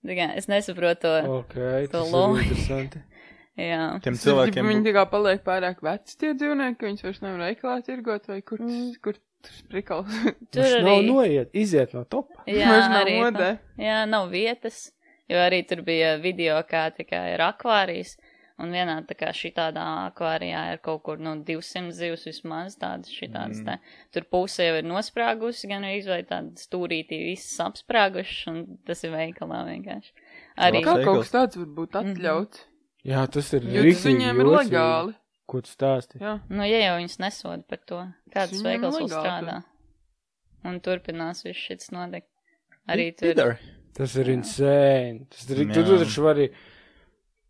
Tā kā es nesaprotu to. Ok, To interesanti. Jā. Tiem Cilvēkiem viņi tā kā paliek pārāk veci tie dzīvnieki, ka viņus vairs nevar veikalā tirgot vai kur, Mm. kur tas prikals. Tur nav arī. noiet, iziet no topa. Jā, nav arī. modē. Jā, nav vietas. Jo arī tur bija video, kā tikai ir akvārijas. Un vienā tā kā šitādā akvārijā ir kaut kur, nu, 200 zivs vismaz tādas šitādas Mm. mm. te. Tur puse jau ir nosprāgusi, gan arī vai tāda stūrītī visas apsprāgušas, un tas ir veikalā vienkārši. Arī. Kā Veikals. kaut kas tāds var būt Mhm. atļauts? Jā, tas ir Jo tas viņiem ir legāli. Ko tu stāsti? Jā. Nu, ja jau viņas nesoda par to, viņiem veikals vēl strādā. Un turpinās viss šis notiek. Arī tur. Tas ir Jā. insane. Tas ir, tu, taču vari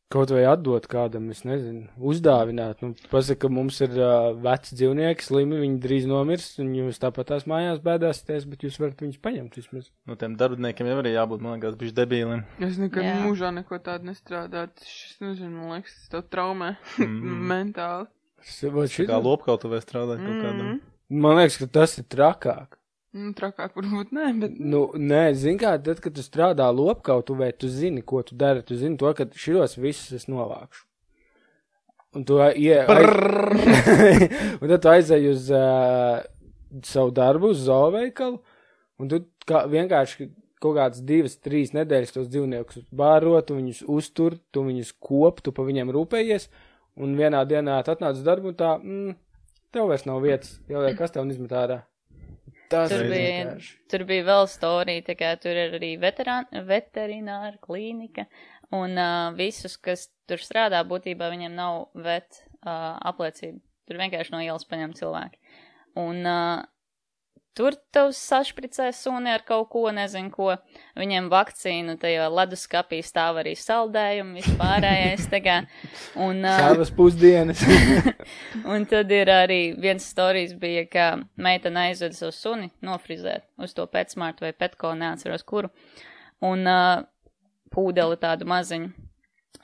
Kaut vai atdot kādam, es nezinu, uzdāvināt. Nu, pasaka, ka mums ir uh, veci dzīvnieki, slimi, viņi drīz nomirs, un jūs tāpat tās mājās bēdāsieties, bet jūs varat viņus paņemt vismaz. Nu, tiem darbiniekiem jau arī jābūt, man liekas, bišķi debīliem. Es nekad Jā. mūžā neko tādu nestrādātu. Šis, nezinu, man liekas, tas tev traumē Mm. mentāli. Vai Tā šī- kā lopkautuvē strādāt kaut kādam. Mm. Man liekas, ka tas ir trakāk. Nu, trakāk varbūt nē, bet. Nu, nē, zini, kā tad, kad tu strādā lopkautuvē, tu zini, ko tu dari. Tu zini to, ka širos visus es novākšu. Un tu ie... aiz... un tu aizēji uz uh, savu darbu, uz zooveikalu, un tu kā, vienkārši kaut kādas divas, trīs nedēļas tos dzīvniekus bāro, tu viņus uztur, tu viņus kop, tu pa viņiem rūpējies, un vienā dienā tu atnāc uz darbu, un tā, mm, tev vairs nav vietas, jau kas tev izmet ārā. Tas Tur bija, vienkārši. tur bija vēl storija, tā kā tur ir arī veterināra klīnika, un uh, visus, kas tur strādā, būtībā viņiem nav vet uh, apliecība. Tur vienkārši no ielas paņem cilvēki. Un uh, tur tev sašpricē suni ar kaut ko, nezinu ko. Viņiem vakcīnu tajā leduskapī stāv arī saldējumi, vispārējais, kā. Un, uh, Savas pusdienas. Un tad ir arī viens stāstījums, bija, ka meitene aizveda savu suni nofrizēt uz to pēcmārtu vai petko, neatceros kuru. Un uh, pūdeli tādu maziņu.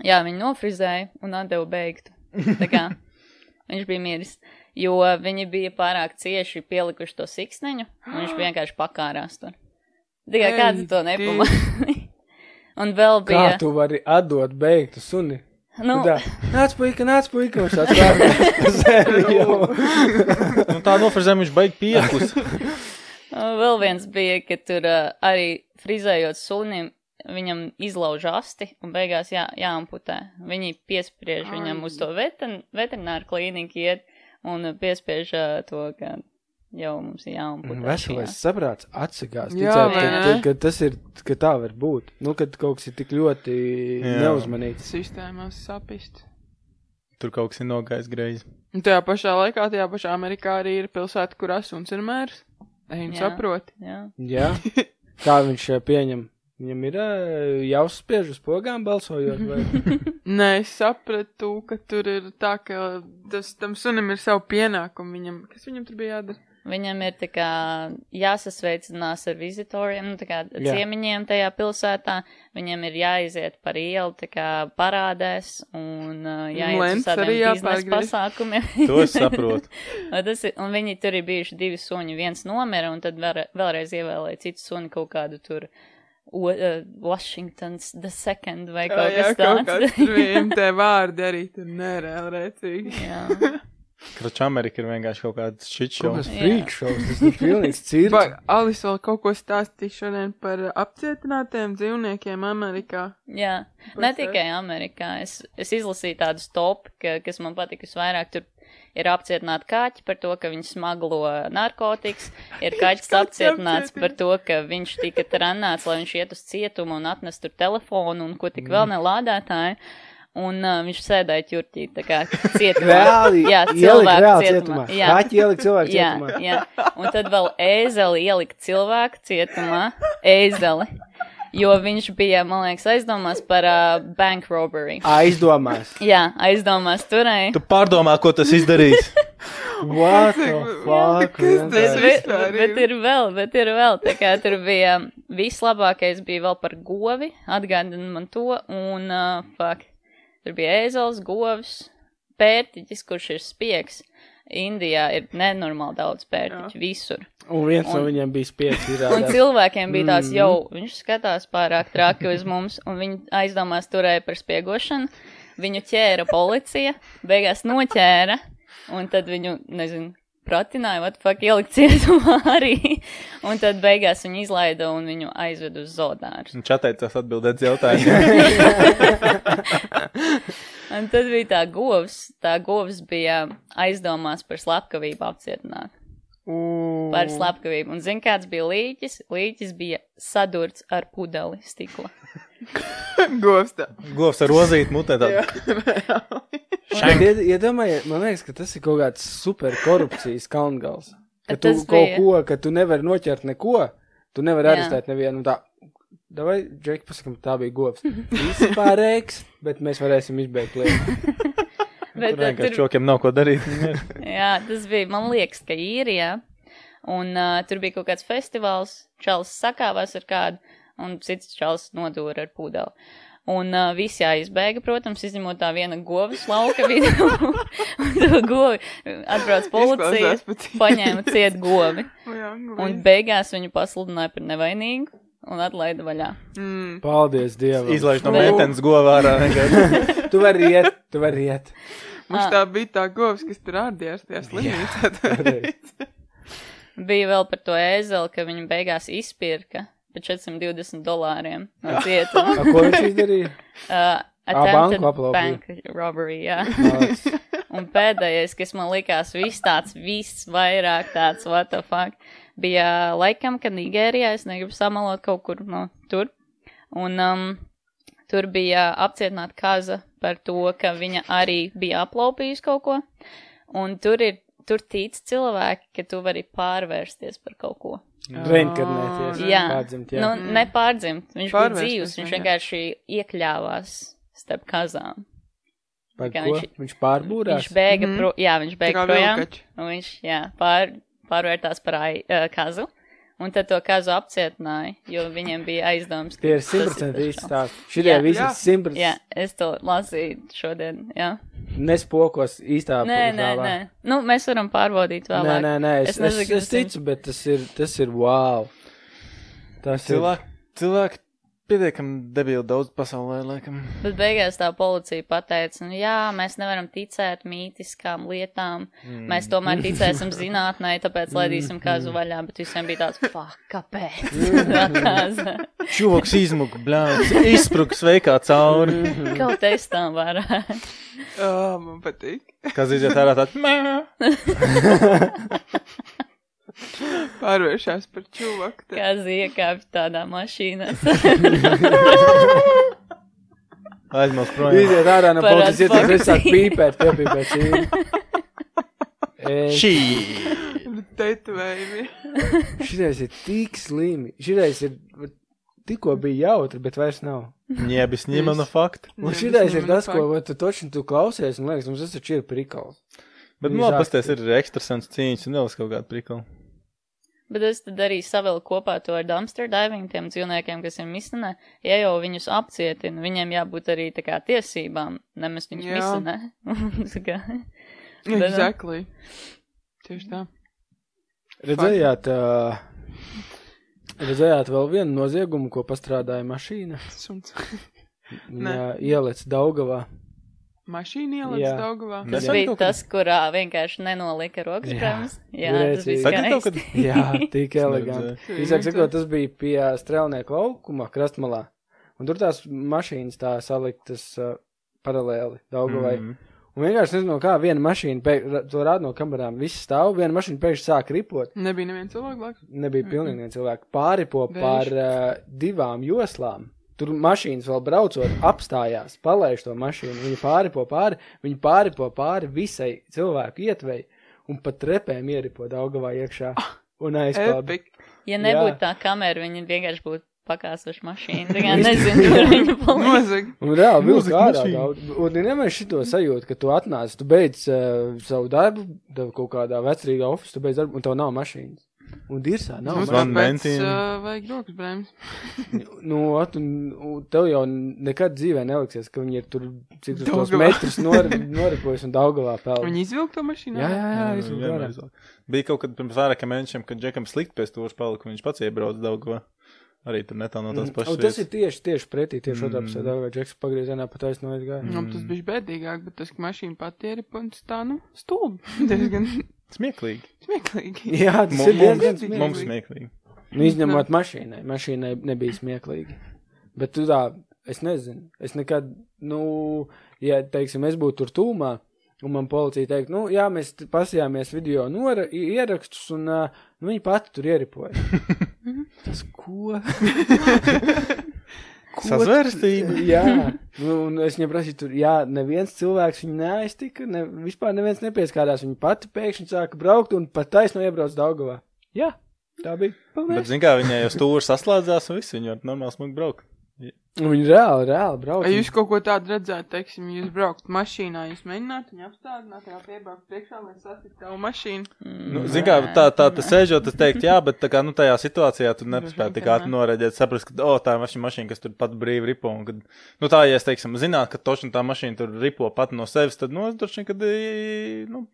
Jā, viņi nofrizēja un atdeva beigtu. Tā kā viņš bija miris. Jo viņi bija pārāk cieši pielikuši to siksniņu, un viņš vienkārši pakārās tur. Tikai Ei, kāds to nepamanīja. un vēl Kā bija. tu vari atdot beigtu suni? Nu, Tā, nāc, puika, nāc, puika, viņš tāds kā. Nu, tā nofrizēm viņš baigi piekus. Vēl viens bija, ka tur uh, arī frizējot sunim, viņam izlauž asti un beigās jā, jāamputē. Viņi piespriež Ai. viņam uz to veter, veterināru klīniku iet un piespiež uh, to, ka jau mums ir jāamputē. šī Veselais saprāts atsakās. Jā, Ticēt, ka, ka, ka tas ir, ka tā var būt. Nu, kad kaut kas ir tik ļoti Jā. neuzmanīts. Sistēmās sapist. Tur kaut kas ir nogājis greizi. Un tajā pašā laikā, tajā pašā Amerikā arī ir pilsēta, kur asuns ir mērs. Ej, Jā. saproti. Jā. Jā. Kā viņš pieņem? Viņam ir jāuzspiež uz pogām balsojot, vai? Nē, es sapratu, ka tur ir tā, ka tas, tam sunim ir savu pienākumu. Viņam, kas viņam tur bija jādara? Viņam ir kā jāsasveicinās ar vizitoriem, nu tā kā ciemiņiem tajā pilsētā. Viņam ir jāiziet par ielu, kā parādēs un uh, jāiet uz tādiem arī biznesa pasākumiem. To es saprotu. Tas ir, un viņi tur ir bijuši divi suņi. Viens nomira, un tad vēl, vēlreiz ievēlēja citu suni kaut kādu tur. O, uh, Washingtons the second vai kaut jā, kas kaut tāds. kāds tur viņam tie vārdi arī tur nereāli rēcīgi. Jā. Krača Amerika ir vienkārši kaut kāds šit Kaut šovs. kas Jā. frīkšaus, tas ir pilnīgs cirks. Vai Alis vēl kaut ko stāstīja šodien par apcietinātiem dzīvniekiem Amerikā? Jā, Par ne tikai Amerikā. Es, es izlasīju tādus top, ka, kas man patika visvairāk. Tur ir apcietināti kaķi par to, ka viņi smaglo narkotikas. Ir kaķis Kaķi apcietināts par to, ka viņš tika trenēts, lai viņš iet uz cietumu un atnest tur telefonu un ko tik vēl nelādētāju. Un uh, viņš sēdēja ķurķī, tā kā cietumā. Reāli, Jā, cilvēku reāli cietumā. Jā. Kaķi ielikt cilvēku Jā, cietumā. jā. Un tad vēl ēzeli ielikt cilvēku cietumā. Ēzeli. Jo viņš bija, man liekas, aizdomās par uh, bank robbery. Aizdomās. Jā, aizdomās turēja. Tu pārdomā, ko tas izdarīs. What the fuck? Kas tas? Bet, bet, ir vēl, bet ir vēl, tā kā tur bija vislabākais bija vēl par govi, atgādina man to, un, uh, fuck, tur bija ēzels, govs, pērtiķis, kurš ir spiegs. Indijā ir nenormāli daudz pērtiķu visur. Un viens no Un- viņiem bija spiedz Un cilvēkiem bija tāds, Mhm. jau viņš skatās pārāk traki uz mums, un viņi aizdomās turēja par spiegošanu. Viņu ķēra policija, beigās noķēra, un tad viņu, nezinu, pratināja, what fuck, ielikt cietumā arī. Un tad beigās viņu izlaida un viņu aizved uz zodāru. Viņš atteicās atbildēt uz jautājumiem. Un tad bija tā govs, tā govs bija aizdomās par slepkavību apcietināt. Par slepkavību. Un zin, kāds bija līķis? Līķis bija sadurts ar pudeli stikla. Govsta. Govs ar rozīti mutē. Tā. Bet ied- Iedomājies, man liekas, ka tas ir kaut kāds super korupcijas kalngals. Ka tu Tas kaut bija. ko, ka tu nevari noķert neko, tu nevari Jā. arestēt nevienu. Tā Davai, Džeki, pasakam, tā bija govs. Visi pārējais, bet mēs varēsim izbeigt lietu. Bet, Tur vienkārši tur, čokiem nav ko darīt. jā, tas bija, man liekas, ka īrijā. Un uh, tur bija kaut kāds festivāls, čels sakāvās ar kādu, un cits čels nodūra ar pūdeli. Un uh, visi jāizbēga, protams, izņemot tā viena govs lauka vidu. un to govi atbrauc policija, paņēma ciet govi. Un beigās viņu pasludināja par nevainīgu un atlaida vaļā. Mm. Paldies Dievam. Izlaiž no meitenes govā ārā. Tu vari iet, tu vari iet. Mums tā bija tā govs, kas tur ārdījās tajā slimnīcā. Bija vēl par to ēzeli, ka viņu beigās izpirka par 420 dolāriem no cietuma. Ko viņš izdarīja? Uh, attempted aplaupīja. bank robbery, jā. Un pēdējais, kas man likās viss tāds, viss vairāk tāds, what the fuck, bija laikam, kad Nigērijā, es negribu samalot kaut kur no tur. Un um, tur bija apcietināta kaza par to, ka viņa arī bija aplaupījusi kaut ko. Un tur ir, tur tic cilvēki, ka tu vari pārvērsties par kaut ko. Reinkarnēties. Jā. Pārdzimt, jā. Nu, nepārdzimt, viņš bija Pārvērsties dzīvs, viņš vienkārši. iekļāvās starp kazām. Par ko? viņš- Viņš pārbūrās. Viņš bēga, Mhm. pro, jā, viņš bēga projām. viņš, jā, pār, pārvērtās par ai, uh, kazu. Un tad to kazu apcietināja, jo viņiem bija aizdoms. Tie ir tas ir 100% tas īsti šāds. stāsti. Šitie visi 100% Jā, es to lasīju šodien, jā. Nespokos īstā Nē, nē, nē. Nu, mēs varam pārbaudīt Nē, vēlāk. nē, nē, es, Es nezinu, es, es ticu, bet tas ir, tas ir wow. Tas ir. Cilvēki, cilvēki pietiekami debili daudz pasaulē, laikam. Bet beigās tā policija pateica, nu jā, mēs nevaram ticēt mītiskām lietām. Mm. Mēs tomēr ticēsim zinātnē, tāpēc laidīsim kazu vaļā, bet visiem bija tāds, fuck, kāpēc? Čoks izmuka, blāns, izspruks veikā cauri. Kaut es tam varētu. Oh, man patīk. Kas iziet ārā tāds, mē. Pārvēršās par čuvaku. Kā ziekāpj tādā mašīnā. Aizmās projām. Iziet ārā no Par policijas, iet, es sāku pīpēt, piepīpēt šī. Šī. Tetovējumi. Šitais ir tik slimi. Šitais ir, tikko bija jautri, bet vairs nav. Ņēbis ņemana faktu. Un šitais ir tas, ko vat tu točni tu klausies, un liekas, mums tas taču ir prikals. Bet, nu, labi, pasties ir ekstrasens cīņas un nevis kaut kāda prikala. Bet es tad arī savilku kopā to ar dumpster diving, tiem dzīvniekiem, kas ir misnē. Ja jau viņus apcietina, viņiem jābūt arī tā kā tiesībām, nemaz viņus Jā. misnē. Tā kā- Bet, nu, Exactly. Tieši tā. Redzējāt, uh, redzējāt vēl vienu noziegumu, ko pastrādāja mašīna? Suns. Viņa ielec Daugavā. Mašīna ieliec Jā. Daugavā. Tas bija kaut tas, kurā vienkārši nenolika rokas Jā. brēmas. Jā, Rēcīgi. tas bija skaisti. kad- Jā, tik eleganti. Redzēji? sakot, tas bija pie strēlnieku laukuma krastmalā. Un tur tās mašīnas tā saliktas uh, paralēli Daugavai. Mm. Mm. Un vienkārši nezinu, no kā viena mašīna, pēk, to rāda no kamerām, viss stāv, viena mašīna pēkšņi sāk ripot. Nebija neviens cilvēks blakus. Nebija pilnīgi neviens cilvēks. Pāripo Vējš. par uh, divām joslām. Tur mašīnas vēl braucot, apstājās, palaiž to mašīnu. Viņi pāripo pāri, viņi pāripo pāri visai cilvēku ietvei un pat trepēm ieripo Daugavā iekšā. Un aizpeld. Epic. Ja Jā. nebūtu tā kamera, viņi vienkārši būtu pakāsuši mašīnu. Tā kā nezinu, kur viņi palika. Un reāli vilka ārā. Un vienmēr šito sajūtu, ka tu atnāc, tu beidz uh, savu darbu, tev kaut kādā vecrīgā ofisā, tu beidz darbu, un tev nav mašīnas. Un dirsā nav Zvan tāpēc uh, vajag rokas brēmas. Nu, at, un, un tev jau nekad dzīvē neliksies, ka viņi ir tur cik tur tos metrus nor, noripojas un Daugavā peld. Viņi izvilka to mašīnu. Jā, jā, jā, Jā, izvilk vienmēr ārā. izvilk. Bija kaut kad pirms vairākiem mēnešiem, kad Džekam slikti pēc to palika, viņš pats iebrauc Daugavā. Arī tur netālu no tās Mm, pašas. un tas ir tieši, tieši pretī, tieši Mm. otrā pusē, Daugavā Džeks pagriezienā pa taisno aizgāja. Nu, tas bija bēdīgāk, bet tas, ka mašīna pati ir punkts tā, nu, stulbi. Diezgan smieklīgi. smieklīgi. Jā, tas Mums- ir diezgan smieklīgi. Mums smieklīgi. Nu, izņemot mašīnai. Mašīnai nebija smieklīgi. Bet tu tā, es nezinu. Es nekad, nu, ja, teiksim, es būtu tur tūmā, un man policija teikt, nu, jā, mēs pasījāmies video nora, ierakstus, un uh, nu, viņi pati tur ieripoja. Tas ko? Sazvērstība. Jā, nu, un es viņai prasīju, tur, jā, neviens cilvēks viņu neaiztika, ne, vispār neviens nepieskārās. Viņa pati pēkšņi sāka braukt un pat taisno iebrauc Daugavā. Jā, Tā bija. Bet, Paldies. zin kā, viņai jau stūri saslēdzās un viss, viņa var normāli smagi braukt. Viņi reāli, reāli brauc. Vai jūs kaut ko tādu redzētu, teiksim, jūs braukt mašīnā, jūs mēģinātu viņu apstādināt, jau piebraukt priekšā, lai satiktu tavu mašīnu? Nu, zin kā, tā, tā, tas sēžot, es teiktu, jā, bet tā kā, nu, tajā situācijā tu nespēji tik ātri noreģēt, saprast, ka, o, tā ir mašīna, mašīna, kas tur pat brīvi ripo, un kad, nu, tā, ja es, teiksim, zināt, ka toši tā mašīna tur ripo pat no sevis, tad, nu, es droši vien, kad, nu,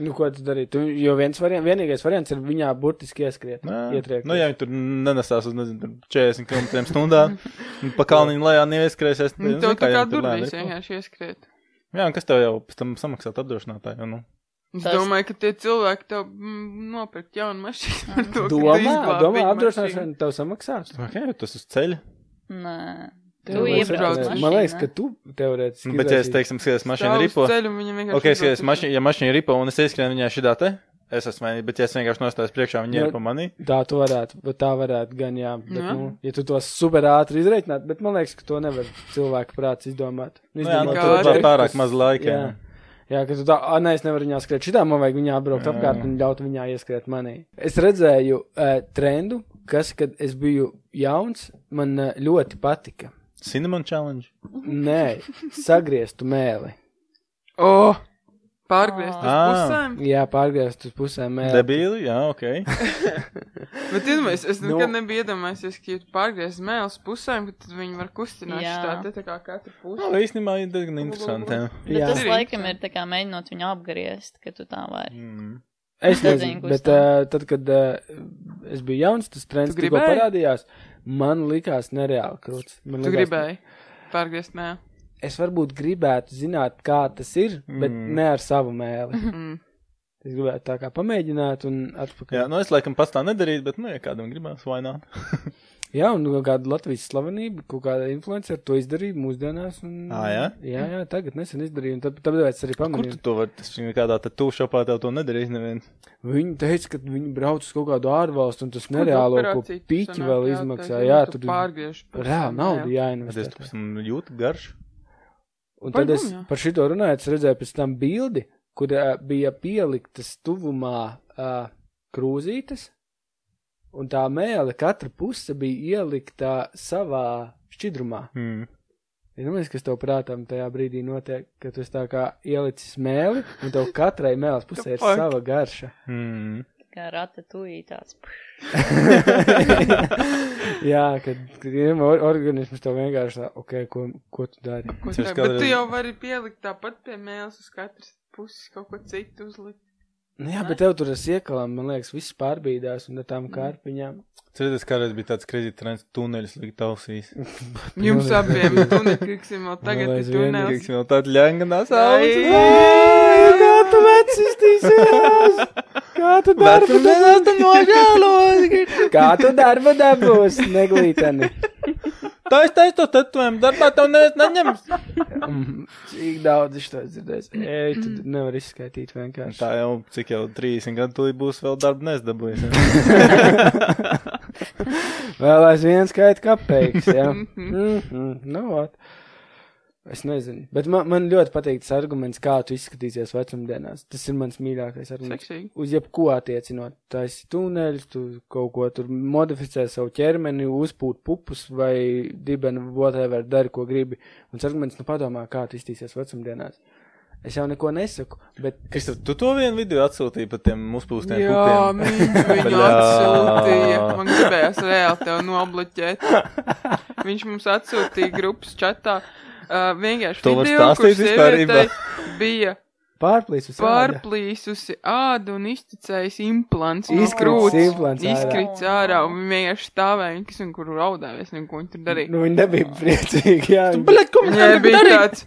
Nu, ko tu darīji? Tu, jo viens variants, vienīgais variants ir viņā burtiski ieskriet. Ietriekt. nu, ja viņi tur nenesās uz, nezinu, tur 40 km stundā, un pa kalniņu lejā neieskrēsies, tad, Nu, zin to tā kā durvīs ripo. vienkārši ieskriet. Jā, un kas tev jau pēc tam samaksāt apdrošinātāju, nu? Es Tas- domāju, ka tie cilvēki tev mm, nopirkt jaunu mašīnu par to, ka tu Domā, domā, apdrošināšana tev samaksās. Ok, tas uz ceļa. Nē. Tu Tev iebrauc mašīnā. Man liekas, ka tu teorētiski. Nu, bet, ja es, teiksim, skaties, uz ripo. ceļu, Ok, skaties, mašīna, ja mašīna ripo un es ieskrienu viņai šitā te, es esmu vainīgs, bet ja es vienkārši nostājos priekšā, viņa Nu, ir pa manī. Tā tu varētu, bet tā varētu gan, jā. Bet, Jā. nu, ja tu to super ātri izreikinātu, bet man liekas, ka to nevar cilvēka prāts izdomāt. Nu, jā, nu, Kā tur arī- ir pārāk maz laika. Jā. Jā. Jā, ka tu tā, ah, nē, es nevaru viņā skriet. Šitā man vajag viņā braukt Jā. apkārt un ļaut viņā ieskriet manī. Es redzēju uh, trendu, kas, kad es biju jauns, man uh, ļoti patika. Cinnamon challenge. Nē, sagrieztu mēli. O! Pārgriezt uz Ah. pusēm. Jā, pārgriezt uz pusēm mēli. Debīli, jā, ok. Bet iedomājies, es Nu. nekad nebiju iedomājies, ka ja tu pārgriezt mēlus pusēm, ka tad viņi var kustināt Jā. šitā te tā kā katru Nu, pusi. īstenībā ir diezgan interesanti. jā. Bet Jā. tas Ir laikam ir tā kā mēģinot viņu apgriezt, ka tu tā vari. Mm. Es Nezinu, bet tā. uh, tad, kad uh, es biju jauns, tas trends tikko parādījās. Man likās nereāli krūts. Man Tu likās, gribēji pārgriezt mēlu. Es varbūt gribētu zināt, kā tas ir, bet Mm. ne ar savu mēli. Mm. Es gribētu tā kā pamēģināt un atpakaļ. Jā, nu es laikam pats tā nedarītu, bet, nu, ja kādam gribās, vai nā. Jā, un kāda Latvijas slavenība, kaut kāda influencer to izdarīja mūsdienās. Un... Ā, jā? Jā, jā, tagad nesen izdarīja, un tad, tāpēc arī Kur tu pamanīju. to vari? Tas viņa kādā tad tu šopā tev to nedarīs neviens. Viņi teica, ka viņi brauc uz kaut kādu ārvalstu, un tas Kur nereālo, ko sanāk vēl jātaisa, izmaksā. ja Jā, tu tur pārgriež reāli naudu. Tad es jāinvestē. pēc tam jūtu garšu. Un tad es jā. par šito runāju, es redzēju pēc tam bildi, kur bija pieliktas tuvumā uh, krūzītes, un tā mēle katra puse bija ielikta savā šķidrumā. Mm. Iedomājieties, kas tev prātām tajā brīdī notiek, kad tu tā kā ielicis mēli, un tev katrai mēles pusē ir sava garša. Mm. Kā rata tuī tāds. Jā, kad, kad organisms tev vienkārši tā, ok, ko, ko tu dari? Ko kādreiz- Bet tu jau vari pielikt tāpat pie mēles uz katras puses kaut ko citu uzlikt. Nu, jā, bet tev tur ar siekalām, man liekas, viss pārbīdās, un ar tām kārpiņām. Cerieties, kādreiz bija tāds kredīt trends tuneļus likt ausīs. Jums abiem tu nekriksim vēl tagad ir tunels. Tiks vēl tāda ļenganās Ai. ausis. Kā tu vecistīsies? Kā tu darbu dabūsi? Kā tu darbu dabūsi, neglīteni? Tā es teicu, to tetovējumu darbā tev ne, neņems. Mm, Cik daudz es to dzirdēju? Ej, tu nevar izskaitīt vienkārši. Tā jau, cik jau 30 gadu tūlīt būs vēl darba nesdabūjis. Vēl aizvien skaita kapeiks, jā. Mhm. Mm -hmm. Nu, ot. Es nezinu. Bet man, man ļoti patīk tas arguments, kā tu izskatīsies vecumdienās. Tas ir mans mīļākais arguments. Seksīgi. Uz jebko attiecinot. Tā esi tuneļs, tu kaut ko tur modificē savu ķermeni, uzpūt pupus vai dibenu, whatever, dari, ko gribi. Un tas arguments, nu padomā, kā tu izskatīsies vecumdienās. Es jau neko nesaku, bet Kas tu, tu to vienu video atsūtīji par tiem uzpūstiem Jā, viņš viņu atsūtīja. Man gribējās reāli tev nobloķēt. Viņš mums atsūtīja grupas čatā. Uh, vienkārši To var video, stāstīt sievietei bija pārplīsus. pārplīsusi āda un izticējis implants. no Izkrits krūts. implants ārā. Izkrits ārā un vienkārši stāvēja, un kas un kur raudāja, es nezinu, ko viņa tur darīja. Nu, viņi nebija priecīgi, jā. viņi- Bļet, ko Viņai bija tāds,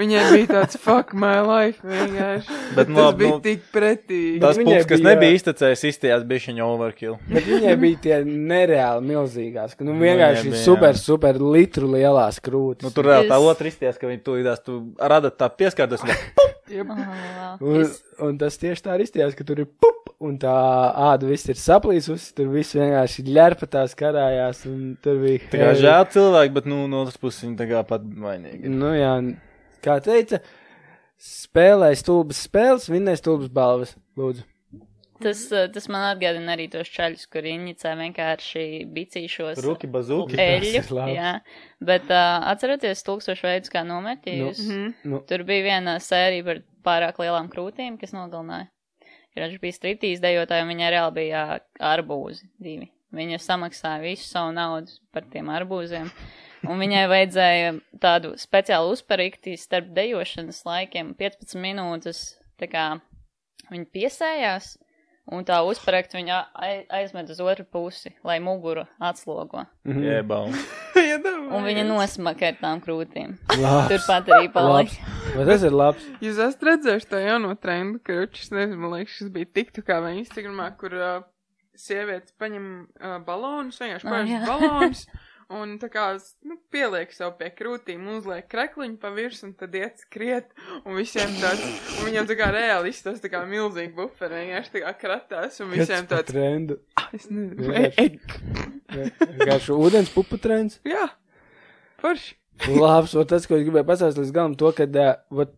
viņai bija tāds fuck my life, vienkārši. Bet, nu, Tas labi, bija nu, tik pretīgi. Tas viņai pups, kas bija- nebija iztecējis, izstījās bišķiņa overkill. Bet viņai bija tie nereāli milzīgās, ka nu Nu, vienkārši viņai bija, super, super litru lielās krūtis. Nu, tur reāli tā otra izstījās, ka viņi tūlītās, tu radat tā pieskārtas. Un es, un tas tieši tā arī izstījās, ka tur ir pup, un tā āda viss ir saplīsusi, tur viss vienkārši ļērpatās karājās, un tur bija. Tā kā žēl cilvēki, bet, nu, no otras puses viņi tā kā pat vainīgi. ir. Nu jā, kā teica, spēlē stulbas spēles, vinnē stulbas balvas. Lūdzu. Tas, uh, tas man atgādina arī tos čaļus, kur inicē vienkārši bicīšos. Ruki bazuki. Eļļu, jā. Bet uh, atceroties tūkstošu veidus, kā nometījus. Mhm. Nu, Tur bija viena sērija par pārāk lielām krūtīm, kas nogalināja. Ir viņš bija striptīs dejotāji, un viņai reāli bija arbūzi divi. Viņa samaksāja visu savu naudu par tiem arbūziem. Un viņai vajadzēja tādu speciālu uzparikti starp dejošanas laikiem, 15 minūtes. Tā kā viņa piesējās, un tā uzparikti viņa ai- aizmet uz otru pusi, lai muguru atslogo. mhm. Jebau. Un viņa nosmaka ar tām krūtīm. Labs. Turpat arī palika. Vai tas ir labs? Jūs esat redzējuši to jauno trendu, ka šis, nezinu, man liekas, šis bija tiktu kā vai Instagramā, kur uh, sievietes paņem uh, balonus, vienkārši paņem balonus. Un tā kā, nu, pieliek sev pie krūtīm, uzliek krekliņu pa virsmu, un tad iet skriet, un visiem tāds, un viņam tā kā reāli izstāsta tā kā milzīgi buferi, vienkārši tā kā kratās, un visiem tāds, trendu? es nezinu, Vienkārši. ūdens pupu trends. jā, forši. Labs, un tas, ko es gribēju pastāstīt līdz galam, to, ka vat,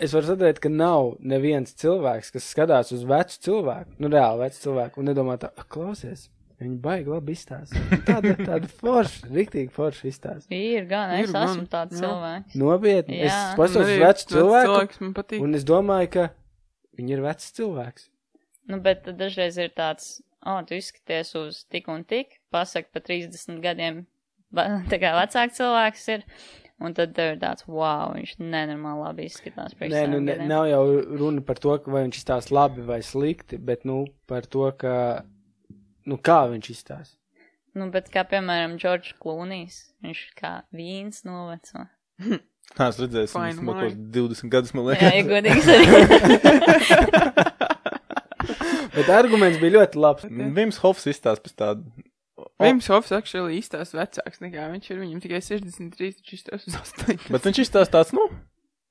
es varu sadarīt, ka nav neviens cilvēks, kas skatās uz vecu cilvēku, nu reāli vecu cilvēku, un nedomā tā, "Ak, klausies, viņi baigi labi izstāsta. Tāda, tāda forša, riktīgi forša izstāsta. Ir gan, Ir es gan, esmu tāds jā. cilvēks. Nopietni, es Jā. paskatos uz Un arī vecu vecs cilvēku, cilvēks man patīk. un es domāju, ka viņi ir vecs cilvēks. Nu, bet dažreiz ir tāds, o, oh, tu izskaties uz tik un tik, pasaka pa 30 gadiem, tā kā vecāks cilvēks ir, un tad tev ir tāds, wow, viņš nenormāli labi izskatās. Nē, nu, ne, nav jau runa par to, vai viņš izstāsta labi vai slikti, bet, nu, par to, ka, nu, kā viņš izstāsta. Nu, bet kā, piemēram, Džordžs Klūnijs, viņš kā vīns noveco. Nē, es redzēju, Fine esmu kaut wine. 20 gadus, man Jā, liekas. ja godīgs arī. Bet arguments bija ļoti labs. Vims Hofs izstāsta pēc tādu. Vims Hofs actually īstās vecāks nekā viņš ir, viņam tikai 63, viņš izstās uz 8. Bet viņš izstāsta tāds, nu,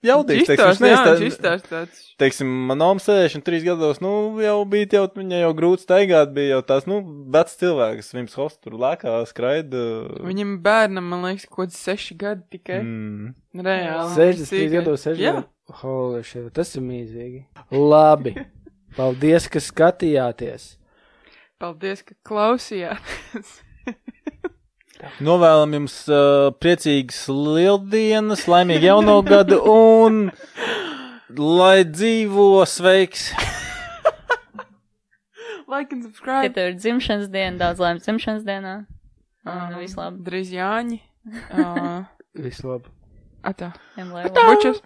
jaudīgs. teiksim, viņš jā, neizstāsta- izstās tāds. Teiksim, man oma 63 gados, nu, jau bija, jau, viņai jau grūti staigāt, bija jau tās, nu, vecs cilvēks, Vims Hofs tur lēkā, skraida. Viņam bērnam, man liekas, kaut kāds 6 gadi tikai. Mm. Reāli. 63 Tikai. gados, 6 Jā. gados. Holy shit, tas ir mīzīgi. Labi. Paldies, ka skatījāties. Paldies, ka klausījāties. Novēlam jums uh, priecīgas lieldienas, laimīgu jauno gadu un lai dzīvo sveiks! like and Ka subscribe. tev ir dzimšanas diena, daudz laimes dzimšanas dienā. Um, Un viss labi. Drīz Jāņi. Uh, Vislabāk. atā. Vienmēr Bučas.